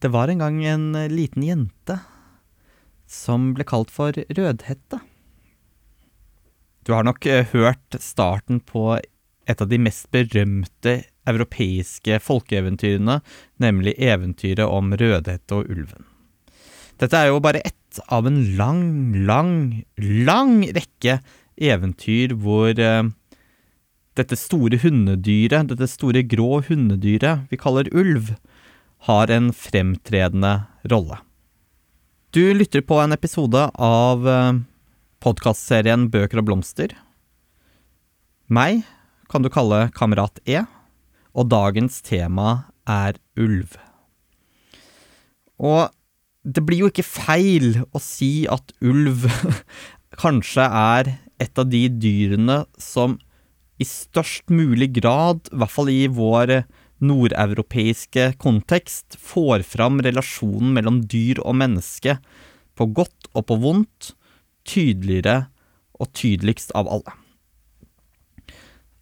Det var en gang en eh, liten jente som ble kalt for Rødhette. Du har nok eh, hørt starten på et av de mest berømte europeiske folkeeventyrene, nemlig eventyret om Rødhette og ulven. Dette er jo bare ett av en lang, lang, lang rekke eventyr hvor eh, dette store hundedyret, dette store grå hundedyret vi kaller ulv, har en fremtredende rolle. Du lytter på en episode av eh, podkastserien Bøker og blomster. Meg kan du kalle Kamerat E, og dagens tema er ulv. Og det blir jo ikke feil å si at ulv kanskje er et av de dyrene som i størst mulig grad, i hvert fall i vår nordeuropeiske kontekst, får fram relasjonen mellom dyr og menneske på godt og på vondt, tydeligere og tydeligst av alle.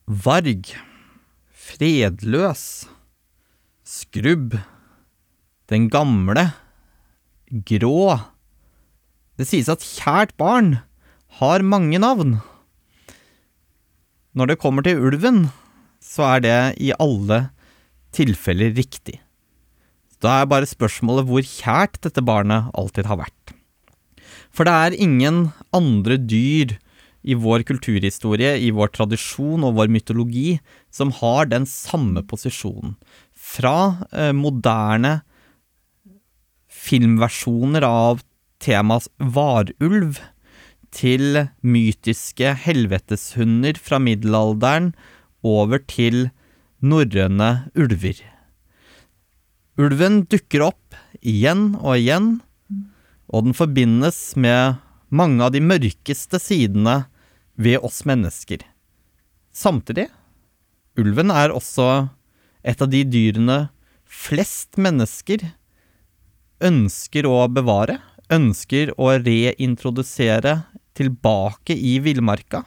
Varg, fredløs, skrubb, den gamle, grå. Det sies at kjært barn har mange navn. Når det kommer til ulven, så er det i alle tilfeller riktig. Da er bare spørsmålet hvor kjært dette barnet alltid har vært. For det er ingen andre dyr i vår kulturhistorie, i vår tradisjon og vår mytologi som har den samme posisjonen. Fra eh, moderne filmversjoner av temaet varulv til mytiske helveteshunder fra middelalderen over til norrøne ulver. Ulven dukker opp igjen og igjen, og den forbindes med mange av de mørkeste sidene ved oss mennesker. Samtidig, ulven er også et av de dyrene flest mennesker ønsker å bevare, ønsker å reintrodusere tilbake i villmarka.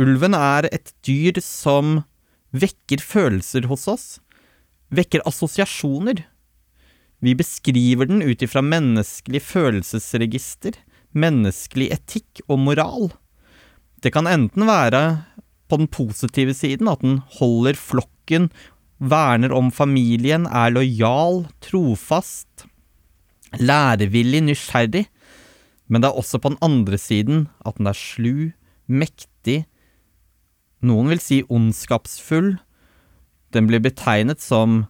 Ulven er et dyr som vekker følelser hos oss, vekker assosiasjoner. Vi beskriver den ut ifra menneskelig følelsesregister, menneskelig etikk og moral. Det kan enten være på den positive siden, at den holder flokken, verner om familien, er lojal, trofast, lærevillig, nysgjerrig, men det er også på den andre siden at den er slu, mektig, noen vil si ondskapsfull. Den blir betegnet som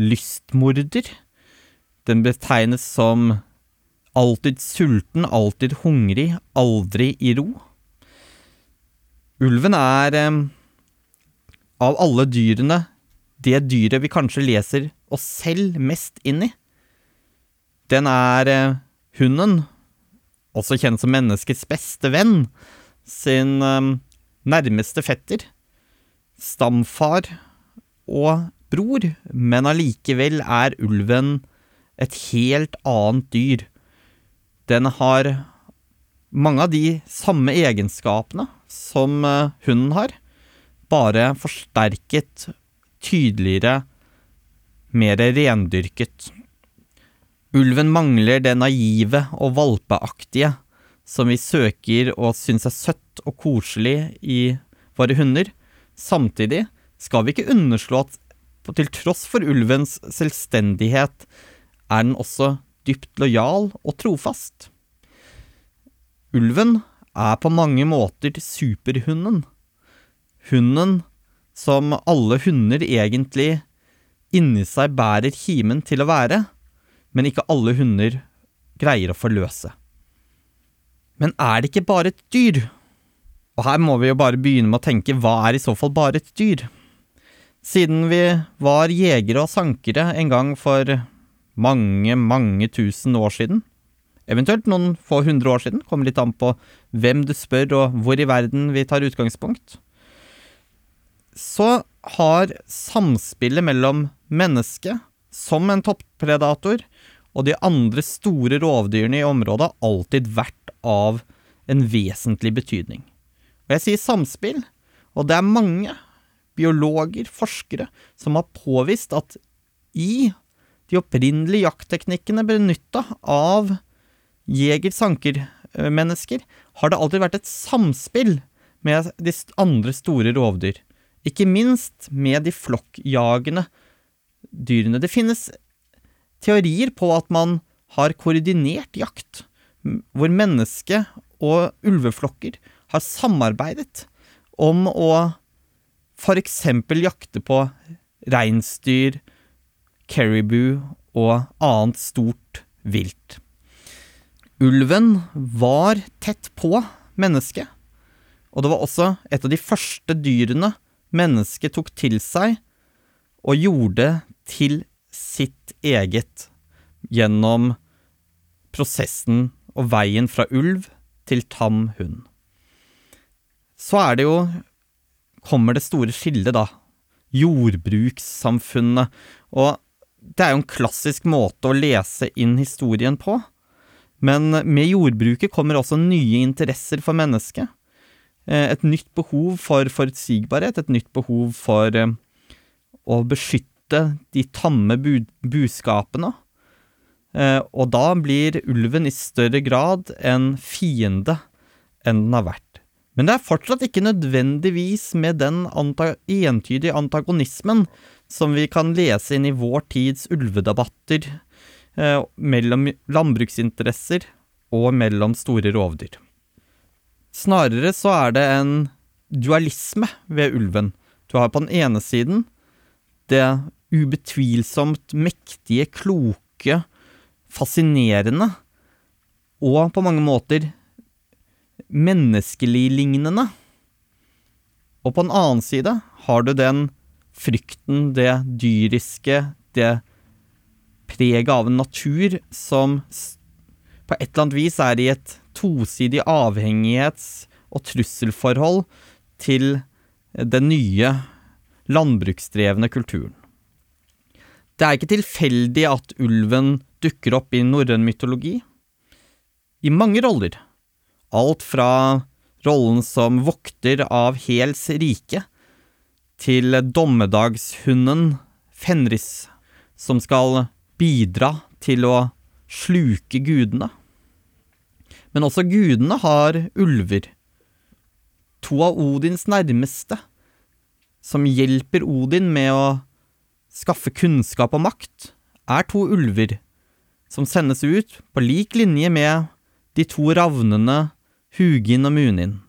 lystmorder. Den betegnes som alltid sulten, alltid hungrig, aldri i ro. Ulven er eh, av alle dyrene det dyret vi kanskje leser oss selv mest inn i. Den er eh, hunden også kjent som menneskets beste venn, sin um, nærmeste fetter, stamfar og bror, men allikevel er ulven et helt annet dyr. Den har mange av de samme egenskapene som uh, hunden har, bare forsterket, tydeligere, mer rendyrket. Ulven mangler det naive og valpeaktige som vi søker og syns er søtt og koselig i våre hunder. Samtidig skal vi ikke underslå at til tross for ulvens selvstendighet er den også dypt lojal og trofast. Ulven er på mange måter superhunden. Hunden som alle hunder egentlig inni seg bærer kimen til å være men ikke alle hunder greier å forløse. Men er det ikke bare et dyr? Og her må vi jo bare begynne med å tenke hva er i så fall bare et dyr? Siden vi var jegere og sankere en gang for mange, mange tusen år siden, eventuelt noen få hundre år siden, kommer litt an på hvem du spør og hvor i verden vi tar utgangspunkt, så har samspillet mellom mennesket som en toppredator og de andre store rovdyrene i området alltid vært av en vesentlig betydning. Og jeg sier samspill, og det er mange biologer, forskere, som har påvist at i de opprinnelige jaktteknikkene benytta av jeger-sanker-mennesker, har det alltid vært et samspill med de andre store rovdyr. Ikke minst med de flokkjagende dyrene. Det finnes teorier på at man har koordinert jakt, hvor menneske og ulveflokker har samarbeidet om å f.eks. jakte på reinsdyr, caribou og annet stort vilt. Ulven var tett på mennesket, og det var også et av de første dyrene mennesket tok til seg og gjorde til sitt eget gjennom prosessen og veien fra ulv til tam hund. Så er det jo kommer det store skillet, da. Jordbrukssamfunnet. Og det er jo en klassisk måte å lese inn historien på. Men med jordbruket kommer også nye interesser for mennesket. Eh, et nytt behov for forutsigbarhet, et nytt behov for eh, å beskytte de tamme buskapene. Eh, og da blir ulven i større grad en fiende enn den har vært. Men det er fortsatt ikke nødvendigvis med den anta entydige antagonismen som vi kan lese inn i vår tids ulvedebatter eh, mellom landbruksinteresser og mellom store rovdyr. Snarere så er det en dualisme ved ulven. Du har på den ene siden det ubetvilsomt mektige, kloke, fascinerende og på mange måter menneskelig-lignende. Og på en annen side har du den frykten, det dyriske, det preget av en natur som på et eller annet vis er i et tosidig avhengighets- og trusselforhold til den nye landbruksdrevne kulturen. Det er ikke tilfeldig at ulven dukker opp i norrøn mytologi. I mange roller Alt fra rollen som vokter av Hels rike, til dommedagshunden Fenris, som skal bidra til å sluke gudene. Men også gudene har ulver. To av Odins nærmeste, som hjelper Odin med å skaffe kunnskap og makt, er to ulver, som sendes ut på lik linje med de to ravnene Hugin og Munin.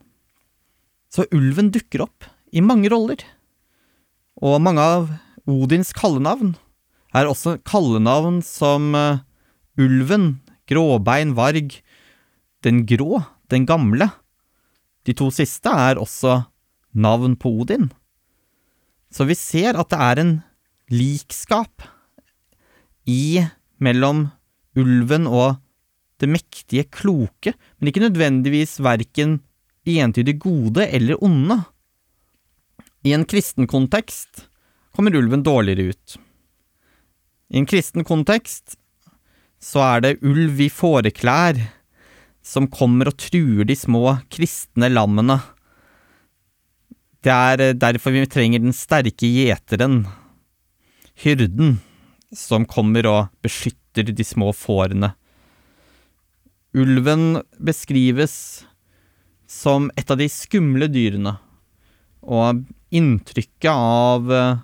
Så ulven dukker opp i mange roller, og mange av Odins kallenavn er også kallenavn som uh, Ulven, Gråbein, Varg, Den grå, Den gamle. De to siste er også navn på Odin. Så vi ser at det er en likskap i mellom ulven og det mektige, kloke, men ikke nødvendigvis verken entydig gode eller onde. I en kristen kontekst kommer ulven dårligere ut. I en kristen kontekst så er det ulv i fåreklær som kommer og truer de små kristne lammene. Det er derfor vi trenger den sterke gjeteren, hyrden, som kommer og beskytter de små fårene. Ulven beskrives som et av de skumle dyrene, og inntrykket av uh,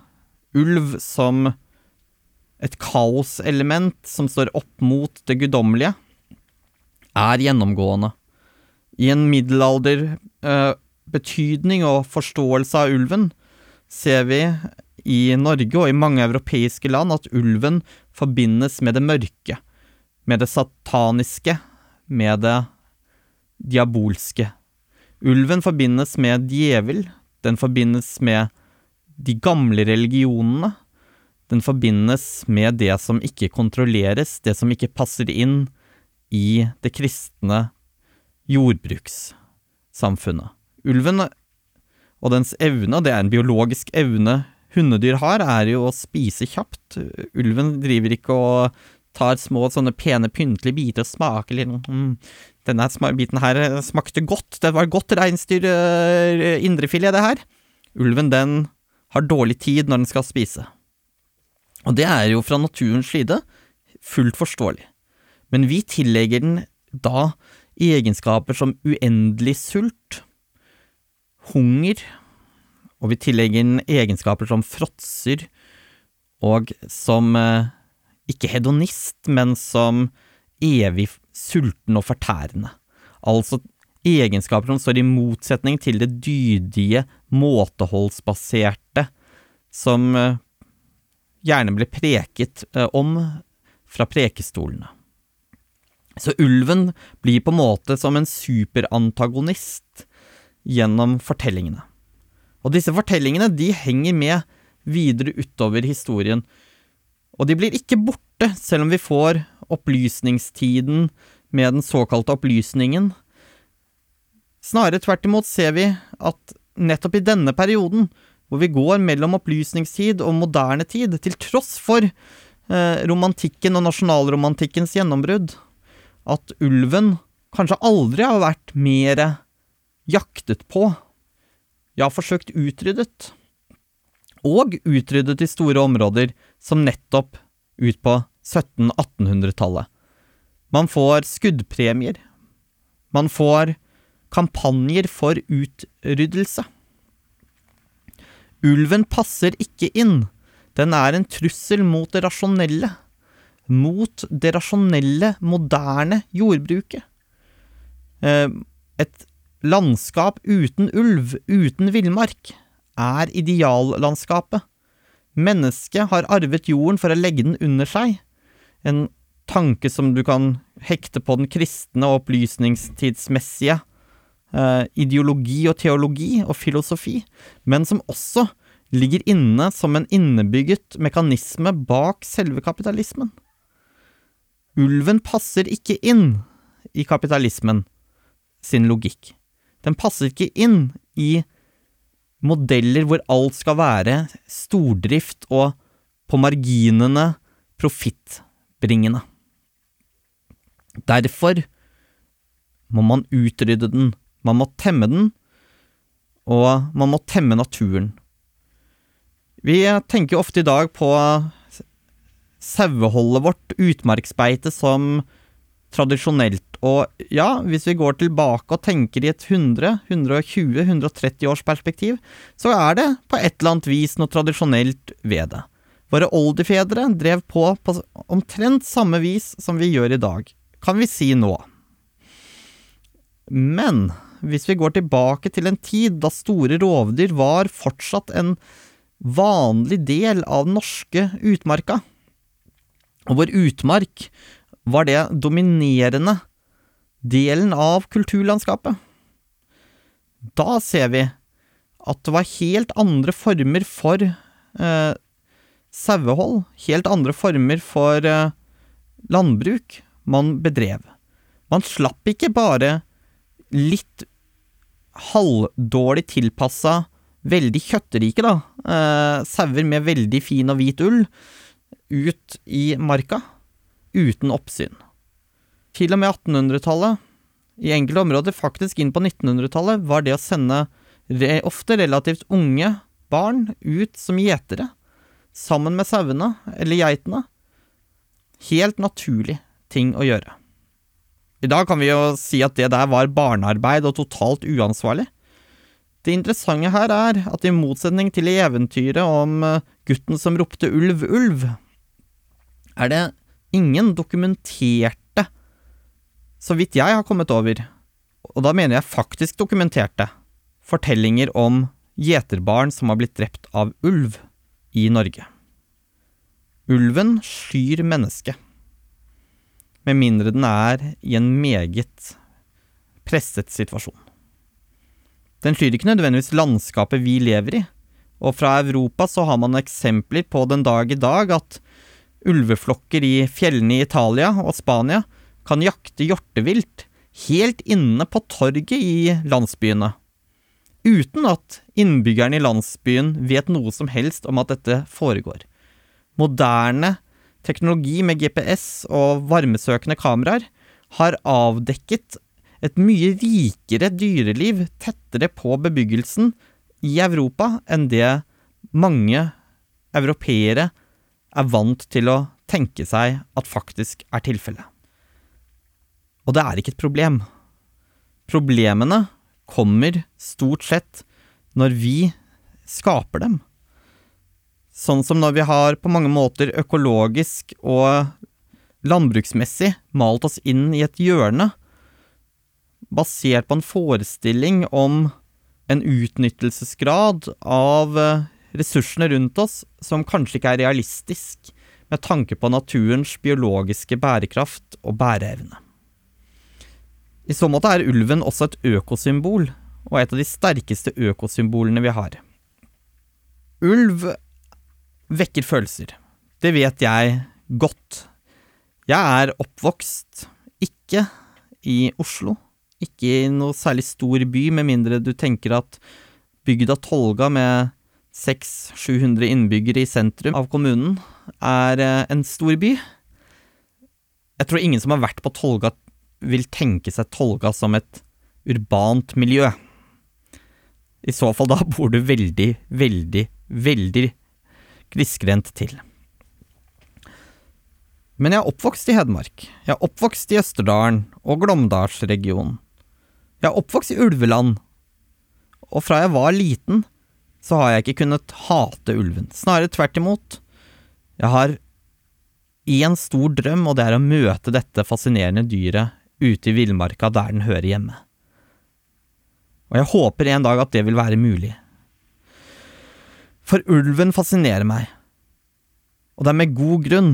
ulv som et kaoselement som står opp mot det guddommelige, er gjennomgående. I en middelalderbetydning uh, og forståelse av ulven ser vi i Norge og i mange europeiske land at ulven forbindes med det mørke, med det sataniske, med det diabolske. Ulven forbindes med djevel, den forbindes med de gamle religionene. Den forbindes med det som ikke kontrolleres, det som ikke passer inn i det kristne jordbrukssamfunnet. Ulven og dens evne, det er en biologisk evne hundedyr har, er jo å spise kjapt. Ulven driver ikke og tar små, sånne pene, pyntelige biter og smaker litt mm, Denne biten her eh, smakte godt. Det var godt reinsdyr uh, indrefilet, det her. Ulven, den har dårlig tid når den skal spise. Og det er jo fra naturens side fullt forståelig. Men vi tillegger den da egenskaper som uendelig sult, hunger, og vi tillegger den egenskaper som fråtser, og som eh, ikke hedonist, men som evig sulten og fortærende. Altså egenskaper som står i motsetning til det dydige, måteholdsbaserte, som eh, gjerne ble preket eh, om fra prekestolene. Så ulven blir på en måte som en superantagonist gjennom fortellingene. Og disse fortellingene de henger med videre utover historien, og de blir ikke borte selv om vi får opplysningstiden med den såkalte opplysningen. Snarere tvert imot ser vi at nettopp i denne perioden, hvor vi går mellom opplysningstid og moderne tid, til tross for eh, romantikken og nasjonalromantikkens gjennombrudd, at ulven kanskje aldri har vært mer jaktet på, ja, forsøkt utryddet, og utryddet i store områder, som nettopp ut på 1700-1800-tallet. Man får skuddpremier. Man får kampanjer for utryddelse. Ulven passer ikke inn. Den er en trussel mot det rasjonelle. Mot det rasjonelle, moderne jordbruket. Eh, et landskap uten ulv, uten villmark, er ideallandskapet. Mennesket har arvet jorden for å legge den under seg. En tanke som du kan hekte på den kristne og opplysningstidsmessige eh, ideologi og teologi og filosofi, men som også ligger inne som en innebygget mekanisme bak selve kapitalismen. Ulven passer ikke inn i kapitalismen sin logikk. Den passer ikke inn i modeller hvor alt skal være stordrift og på marginene profittbringende. Derfor må man utrydde den, man må temme den, og man må temme naturen. Vi tenker ofte i dag på saueholdet vårt, utmarksbeite, som tradisjonelt. Og ja, hvis vi går tilbake og tenker i et 100, 120, 130 års perspektiv, så er det på et eller annet vis noe tradisjonelt ved det. Våre oldefedre drev på på omtrent samme vis som vi gjør i dag, kan vi si nå. Men hvis vi går tilbake til en tid da store rovdyr var fortsatt en vanlig del av den norske utmarka, og hvor utmark var det dominerende delen av kulturlandskapet, da ser vi at det var helt andre former for eh, sauehold, helt andre former for eh, landbruk man bedrev. Man slapp ikke bare litt halvdårlig tilpassa, veldig kjøttrike, da, eh, sauer med veldig fin og hvit ull, ut i marka uten oppsyn. Til og med 1800-tallet, i enkelte områder faktisk inn på 1900-tallet, var det å sende ofte relativt unge barn ut som gjetere sammen med sauene eller geitene. Helt naturlig ting å gjøre. I dag kan vi jo si at det der var barnearbeid og totalt uansvarlig. Det interessante her er at i motsetning til i eventyret om eh, gutten som ropte ulv, ulv, er det ingen dokumenterte, så vidt jeg har kommet over, og da mener jeg faktisk dokumenterte, fortellinger om gjeterbarn som har blitt drept av ulv i Norge. Ulven skyr mennesket, med mindre den er i en meget presset situasjon. Den skyr ikke nødvendigvis landskapet vi lever i, og fra Europa så har man eksempler på den dag i dag at ulveflokker i fjellene i Italia og Spania kan jakte hjortevilt helt inne på torget i landsbyene, uten at innbyggerne i landsbyen vet noe som helst om at dette foregår. Moderne teknologi med GPS og varmesøkende kameraer har avdekket et mye rikere dyreliv tettere på bebyggelsen i Europa enn det mange europeere er vant til å tenke seg at faktisk er tilfellet. Og det er ikke et problem. Problemene kommer stort sett når vi skaper dem. Sånn som når vi har på mange måter økologisk og landbruksmessig malt oss inn i et hjørne, basert på en forestilling om en utnyttelsesgrad av eh, ressursene rundt oss som kanskje ikke er realistisk med tanke på naturens biologiske bærekraft og bæreevne. I så måte er ulven også et økosymbol, og et av de sterkeste økosymbolene vi har. Ulv vekker følelser. Det vet jeg godt. Jeg er oppvokst ikke i Oslo, ikke i noe særlig stor by, med mindre du tenker at bygda Tolga med 600-700 innbyggere i sentrum av kommunen er eh, en stor by. Jeg tror ingen som har vært på Tolga, vil tenke seg Tolga som et urbant miljø. I så fall da bor du veldig, veldig, veldig grisgrendt til. Men jeg er oppvokst i Hedmark. Jeg er oppvokst i Østerdalen og Glåmdalsregionen. Jeg er oppvokst i ulveland, og fra jeg var liten, så har jeg ikke kunnet hate ulven. Snarere tvert imot. Jeg har én stor drøm, og det er å møte dette fascinerende dyret ute i villmarka der den hører hjemme. Og jeg håper en dag at det vil være mulig. For ulven fascinerer meg, og det er med god grunn.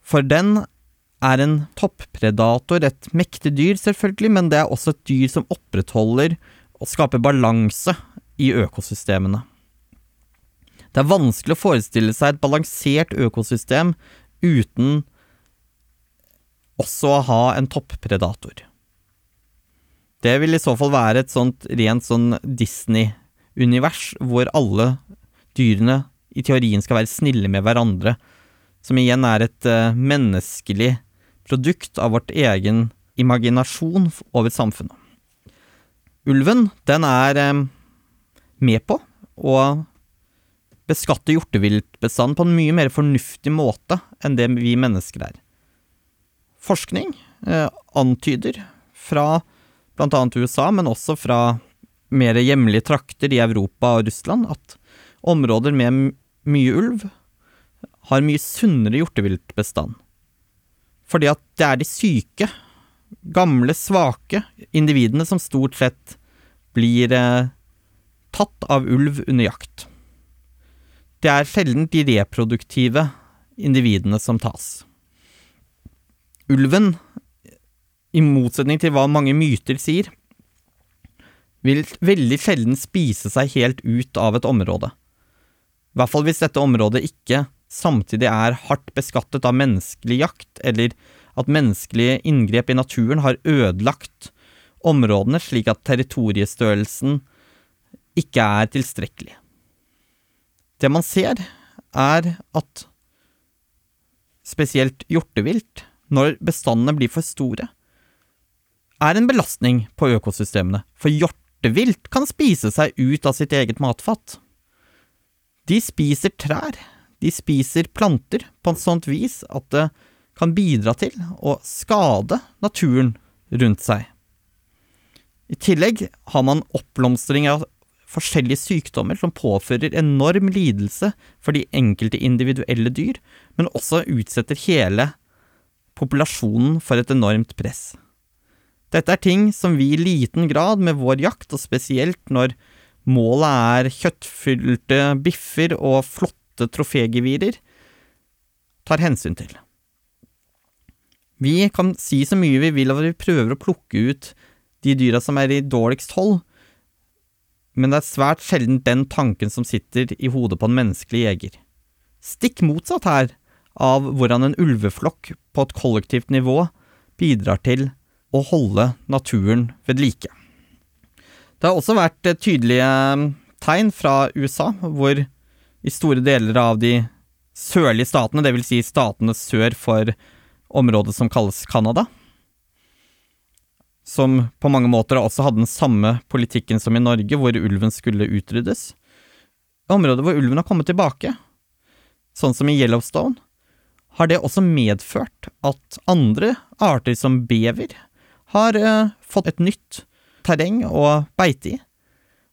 For den er en toppredator, et mektig dyr selvfølgelig, men det er også et dyr som opprettholder og skaper balanse i økosystemene. Det er vanskelig å forestille seg et balansert økosystem uten også å ha en toppredator. Det vil i så fall være et sånt rent sånn Disney-univers, hvor alle dyrene i teorien skal være snille med hverandre, som igjen er et uh, menneskelig produkt av vårt egen imaginasjon over samfunnet. Ulven, den er um, med på å beskatte hjorteviltbestanden på en mye mer fornuftig måte enn det vi mennesker er. Forskning eh, antyder, fra annet USA, men også fra mer hjemlige trakter i Europa og Russland, at områder med mye ulv har mye sunnere hjorteviltbestand. Fordi at det er de syke, gamle, svake individene som stort sett blir eh, tatt av ulv under jakt. Det er sjelden de reproduktive individene som tas. Ulven, i motsetning til hva mange myter sier, vil veldig sjelden spise seg helt ut av et område. I hvert fall hvis dette området ikke samtidig er hardt beskattet av menneskelig jakt, eller at menneskelige inngrep i naturen har ødelagt områdene slik at territoriestørrelsen ikke er tilstrekkelig. Det man ser, er at spesielt hjortevilt, når bestandene blir for store, er en belastning på økosystemene, for hjortevilt kan spise seg ut av sitt eget matfat. De spiser trær, de spiser planter på et sånt vis at det kan bidra til å skade naturen rundt seg. I tillegg har man oppblomstring av forskjellige sykdommer som påfører enorm lidelse for de enkelte individuelle dyr, men også utsetter hele populasjonen for et enormt press. Dette er ting som vi i liten grad med vår jakt, og spesielt når målet er kjøttfylte biffer og flotte trofégevirer tar hensyn til. Vi kan si så mye vi vil at vi prøver å plukke ut de dyra som er i dårligst hold, men det er svært sjelden den tanken som sitter i hodet på en menneskelig jeger. Stikk motsatt her av hvordan en ulveflokk på et kollektivt nivå bidrar til å holde naturen ved like. Det har også vært tydelige tegn fra USA, hvor i store deler av de sørlige statene, dvs. Si statene sør for området som kalles Canada. Som på mange måter også hadde den samme politikken som i Norge, hvor ulven skulle utryddes. Området hvor ulven har kommet tilbake, sånn som i Yellowstone, har det også medført at andre arter som bever har eh, fått et nytt terreng å beite i,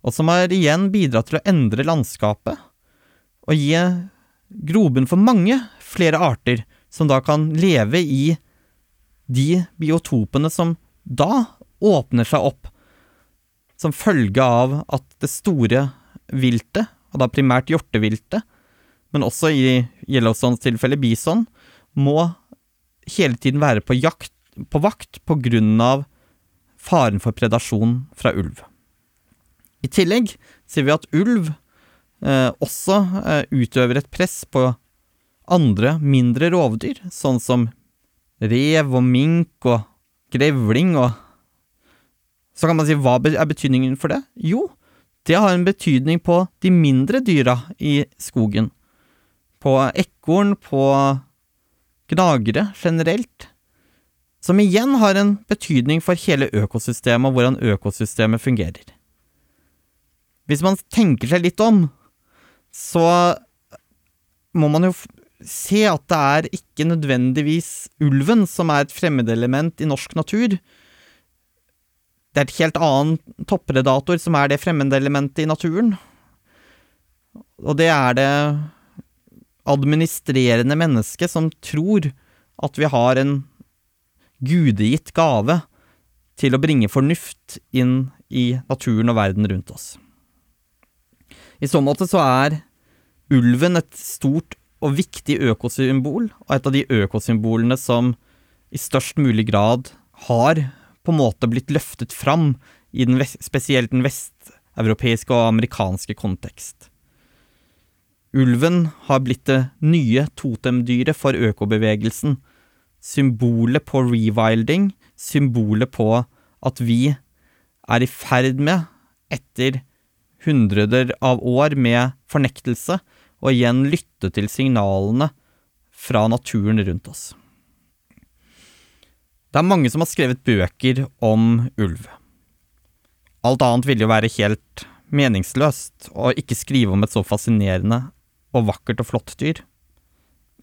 og som har igjen bidratt til å endre landskapet og gi grobunn for mange flere arter som da kan leve i de biotopene som da åpner seg opp som følge av at det store viltet, og da primært hjorteviltet, men også i Yellowstones tilfelle bison, må hele tiden være på, jakt, på vakt av faren for predasjon fra ulv. I tillegg ser vi at ulv eh, også eh, utøver et press på andre, mindre rovdyr, sånn som rev og mink og grevling og Så kan man si hva er betydningen for det? Jo, det har en betydning på de mindre dyra i skogen. På ekorn, på gnagere generelt. Som igjen har en betydning for hele økosystemet og hvordan økosystemet fungerer. Hvis man tenker seg litt om, så må man jo se at det er ikke nødvendigvis ulven som er et fremmedelement i norsk natur. Det er et helt annen toppredator som er det fremmedelementet i naturen. Og det er det administrerende menneske som tror at vi har en gudegitt gave til å bringe fornuft inn i naturen og verden rundt oss. I så måte så er ulven et stort og viktig økosymbol, og et av de økosymbolene som i størst mulig grad har på en måte blitt løftet fram i den, spesielt den vesteuropeiske og amerikanske kontekst. Ulven har blitt det nye totemdyret for økobevegelsen, symbolet på rewilding, symbolet på at vi er i ferd med, etter hundreder av år med fornektelse, og igjen lytte til signalene fra naturen rundt oss. Det er mange som har skrevet bøker om ulv. Alt annet ville jo være helt meningsløst å ikke skrive om et så fascinerende og vakkert og flott dyr.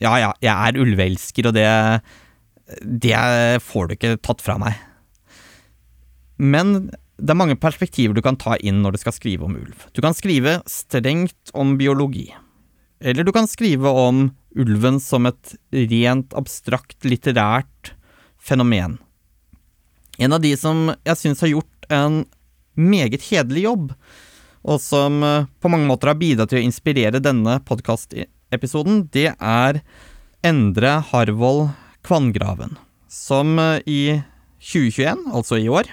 Ja, ja, jeg er ulveelsker, og det Det får du ikke tatt fra meg. Men det er mange perspektiver du kan ta inn når du skal skrive om ulv. Du kan skrive strengt om biologi. Eller du kan skrive om ulven som et rent abstrakt litterært fenomen. En av de som jeg syns har gjort en meget hederlig jobb, og som eh, på mange måter har bidratt til å inspirere denne podkastepisoden, det er Endre Harvold Kvanngraven, som eh, i 2021, altså i år,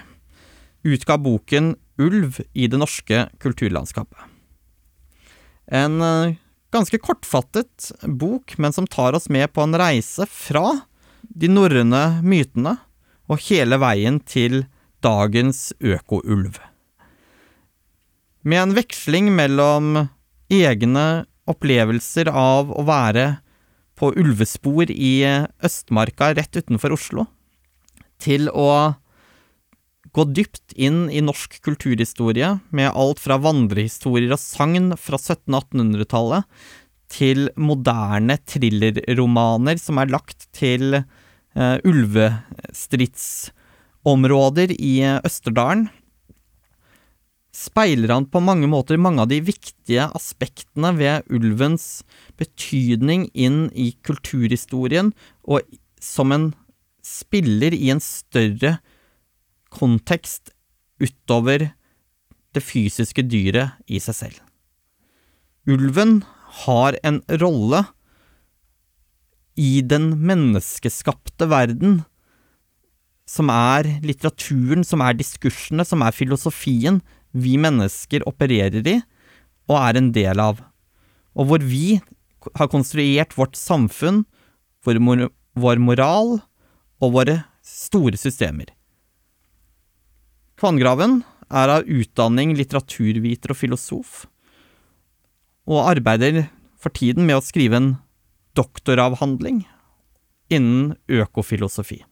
utga boken Ulv i det norske kulturlandskapet. En eh, ganske kortfattet bok, men som tar oss med på en reise fra de norrøne mytene og hele veien til dagens økoulv. Med en veksling mellom egne opplevelser av å være på ulvespor i Østmarka rett utenfor Oslo, til å gå dypt inn i norsk kulturhistorie, med alt fra vandrehistorier og sagn fra 1700-1800-tallet til moderne thrillerromaner som er lagt til uh, ulvestridsområder i Østerdalen, speiler han på mange måter mange av de viktige aspektene ved ulvens betydning inn i kulturhistorien, og som en spiller i en større kontekst utover det fysiske dyret i seg selv. Ulven har en rolle i den menneskeskapte verden, som er litteraturen, som er diskursene, som er filosofien vi mennesker opererer i og er en del av, og hvor vi har konstruert vårt samfunn, vår, vår moral og våre store systemer. Kvanngraven er av utdanning litteraturviter og filosof, og arbeider for tiden med å skrive en doktoravhandling innen økofilosofi.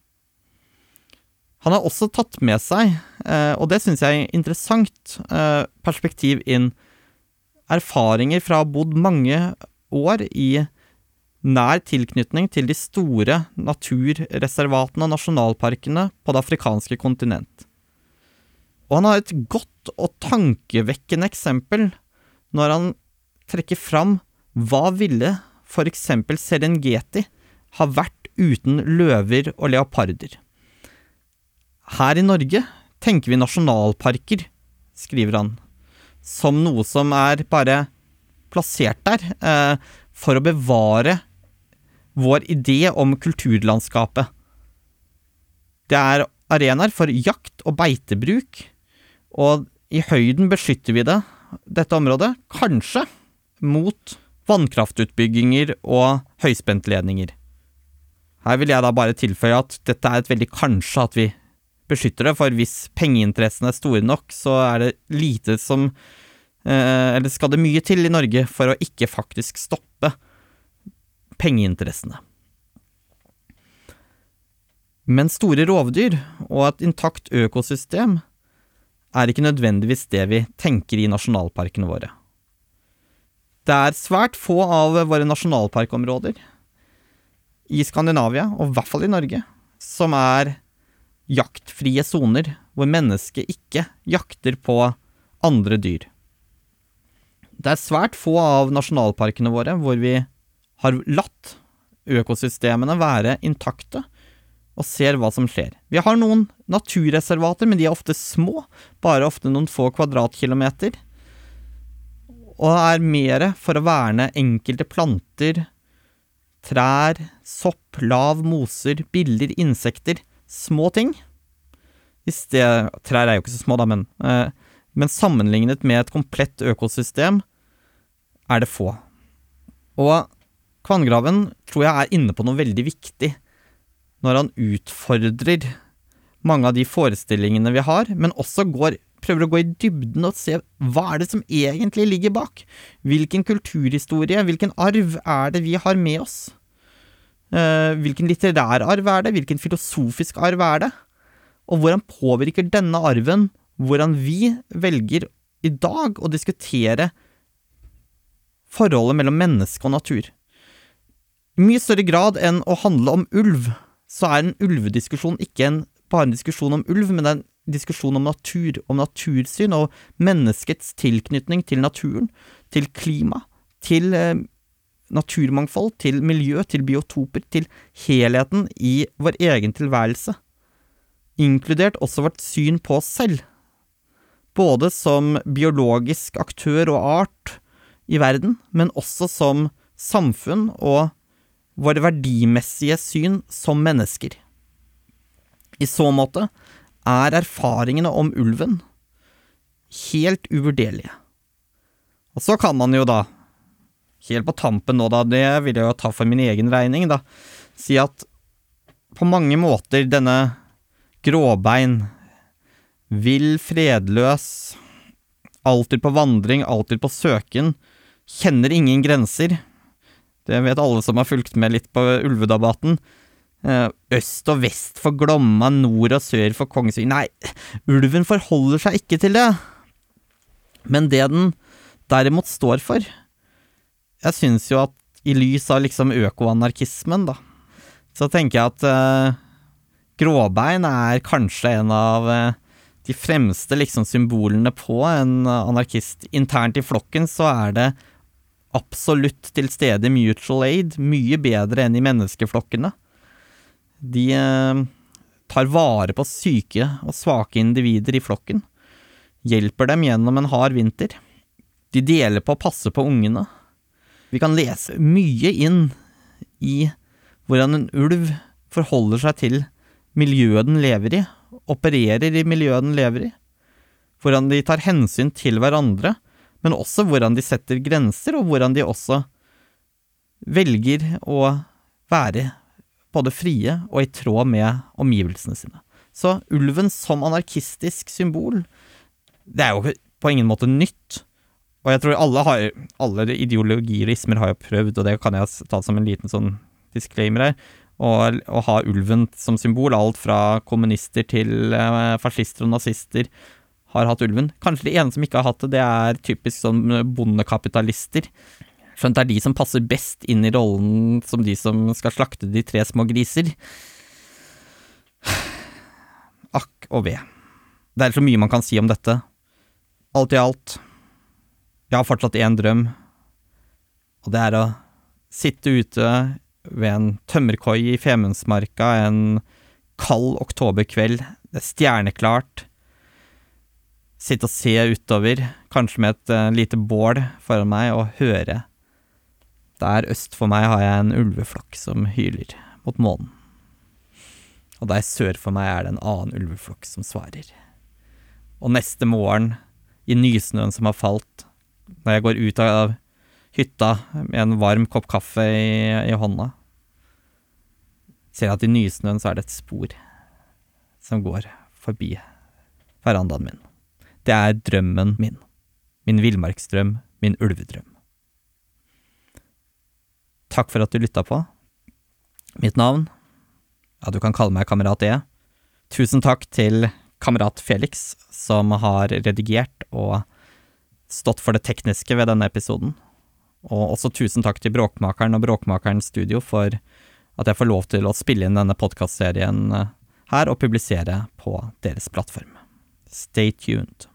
Han har også tatt med seg, eh, og det syns jeg er interessant, eh, perspektiv inn erfaringer fra å ha bodd mange år i nær tilknytning til de store naturreservatene og nasjonalparkene på det afrikanske kontinent. Og han har et godt og tankevekkende eksempel når han trekker fram hva ville for eksempel Serengeti ha vært uten løver og leoparder. Her i Norge tenker vi nasjonalparker, skriver han, som noe som er bare plassert der eh, for å bevare vår idé om kulturlandskapet. Det er arenaer for jakt og beitebruk, og i høyden beskytter vi det, dette området, kanskje mot vannkraftutbygginger og høyspentledninger. Her vil jeg da bare tilføye at dette er et veldig kanskje at vi beskytter det, for hvis pengeinteressene er store nok, så er det lite som eh, Eller skal det mye til i Norge for å ikke faktisk stoppe pengeinteressene. Men store rovdyr og et intakt økosystem er ikke nødvendigvis det vi tenker i nasjonalparkene våre. Det er svært få av våre nasjonalparkområder i Skandinavia, og i hvert fall i Norge, som er jaktfrie soner, hvor mennesket ikke jakter på andre dyr. Det er svært få av nasjonalparkene våre hvor vi har latt økosystemene være intakte, og ser hva som skjer. Vi har noen naturreservater, men de er ofte små, bare ofte noen få kvadratkilometer, og er mer for å verne enkelte planter, trær, sopp, lav, moser, biller, insekter, små ting. Sted, trær er jo ikke så små, da, men, eh, men sammenlignet med et komplett økosystem er det få. Og Kvanngraven tror jeg er inne på noe veldig viktig når han utfordrer mange av de forestillingene vi har, men også går, prøver å gå i dybden og se hva er det som egentlig ligger bak? Hvilken kulturhistorie, hvilken arv er det vi har med oss? Eh, hvilken litterær arv er det? Hvilken filosofisk arv er det? Og hvordan påvirker denne arven hvordan vi velger i dag å diskutere forholdet mellom menneske og natur? I mye større grad enn å handle om ulv, så er en ulvediskusjon ikke en, bare en diskusjon om ulv, men det er en diskusjon om natur, om natursyn og menneskets tilknytning til naturen, til klima, til eh, naturmangfold, til miljø, til biotoper, til helheten i vår egen tilværelse, inkludert også vårt syn på oss selv, både som biologisk aktør og art i verden, men også som samfunn og våre verdimessige syn som mennesker. I så måte er erfaringene om ulven helt uvurderlige. Og så kan man jo da helt på tampen nå, da, det vil jeg jo ta for min egen regning, da, si at på mange måter denne gråbein, vill, fredløs, alltid på vandring, alltid på søken, kjenner ingen grenser. Det vet alle som har fulgt med litt på ulvedebatten. Eh, øst og vest for Glomma, nord og sør for Kongsvinger Nei, ulven forholder seg ikke til det. Men det den derimot står for, jeg syns jo at i lys av liksom økoanarkismen, da, så tenker jeg at uh, gråbein er kanskje en av uh, de fremste liksom symbolene på en anarkist. Internt i flokken så er det absolutt til stede mutual aid, mye bedre enn i menneskeflokkene. De uh, tar vare på syke og svake individer i flokken, hjelper dem gjennom en hard vinter. De deler på å passe på ungene vi kan lese mye inn i hvordan en ulv forholder seg til miljøet den lever i, opererer i miljøet den lever i, hvordan de tar hensyn til hverandre, men også hvordan de setter grenser, og hvordan de også velger å være både frie og i tråd med omgivelsene sine. Så ulven som anarkistisk symbol, det er jo på ingen måte nytt, og jeg tror alle, har, alle ideologirismer har jo prøvd, og det kan jeg ta som en liten sånn disclaimer her, å ha ulven som symbol. Alt fra kommunister til eh, fascister og nazister har hatt ulven. Kanskje de ene som ikke har hatt det, det er typisk sånn bondekapitalister. Skjønt det er de som passer best inn i rollen som de som skal slakte de tre små griser. Akk og ve. Det er så mye man kan si om dette. Alt i alt, jeg har fortsatt én drøm, og det er å sitte ute ved en tømmerkoi i Femundsmarka en kald oktoberkveld, det er stjerneklart, sitte og se utover, kanskje med et uh, lite bål foran meg, og høre. Der øst for meg har jeg en ulveflokk som hyler mot månen. Og der sør for meg er det en annen ulveflokk som svarer. Og neste morgen, i nysnøen som har falt, når jeg går ut av hytta med en varm kopp kaffe i, i hånda, ser jeg at i nysnøen så er det et spor som går forbi verandaen min. Det er drømmen min. Min villmarksdrøm, min ulvedrøm. Takk for at du lytta på. Mitt navn ja, du kan kalle meg Kamerat E. Tusen takk til kamerat Felix, som har redigert og stått for det tekniske ved denne episoden. Og også tusen takk til Bråkmakeren og Bråkmakeren Studio for at jeg får lov til å spille inn denne podkastserien her og publisere på deres plattform. Stay tuned.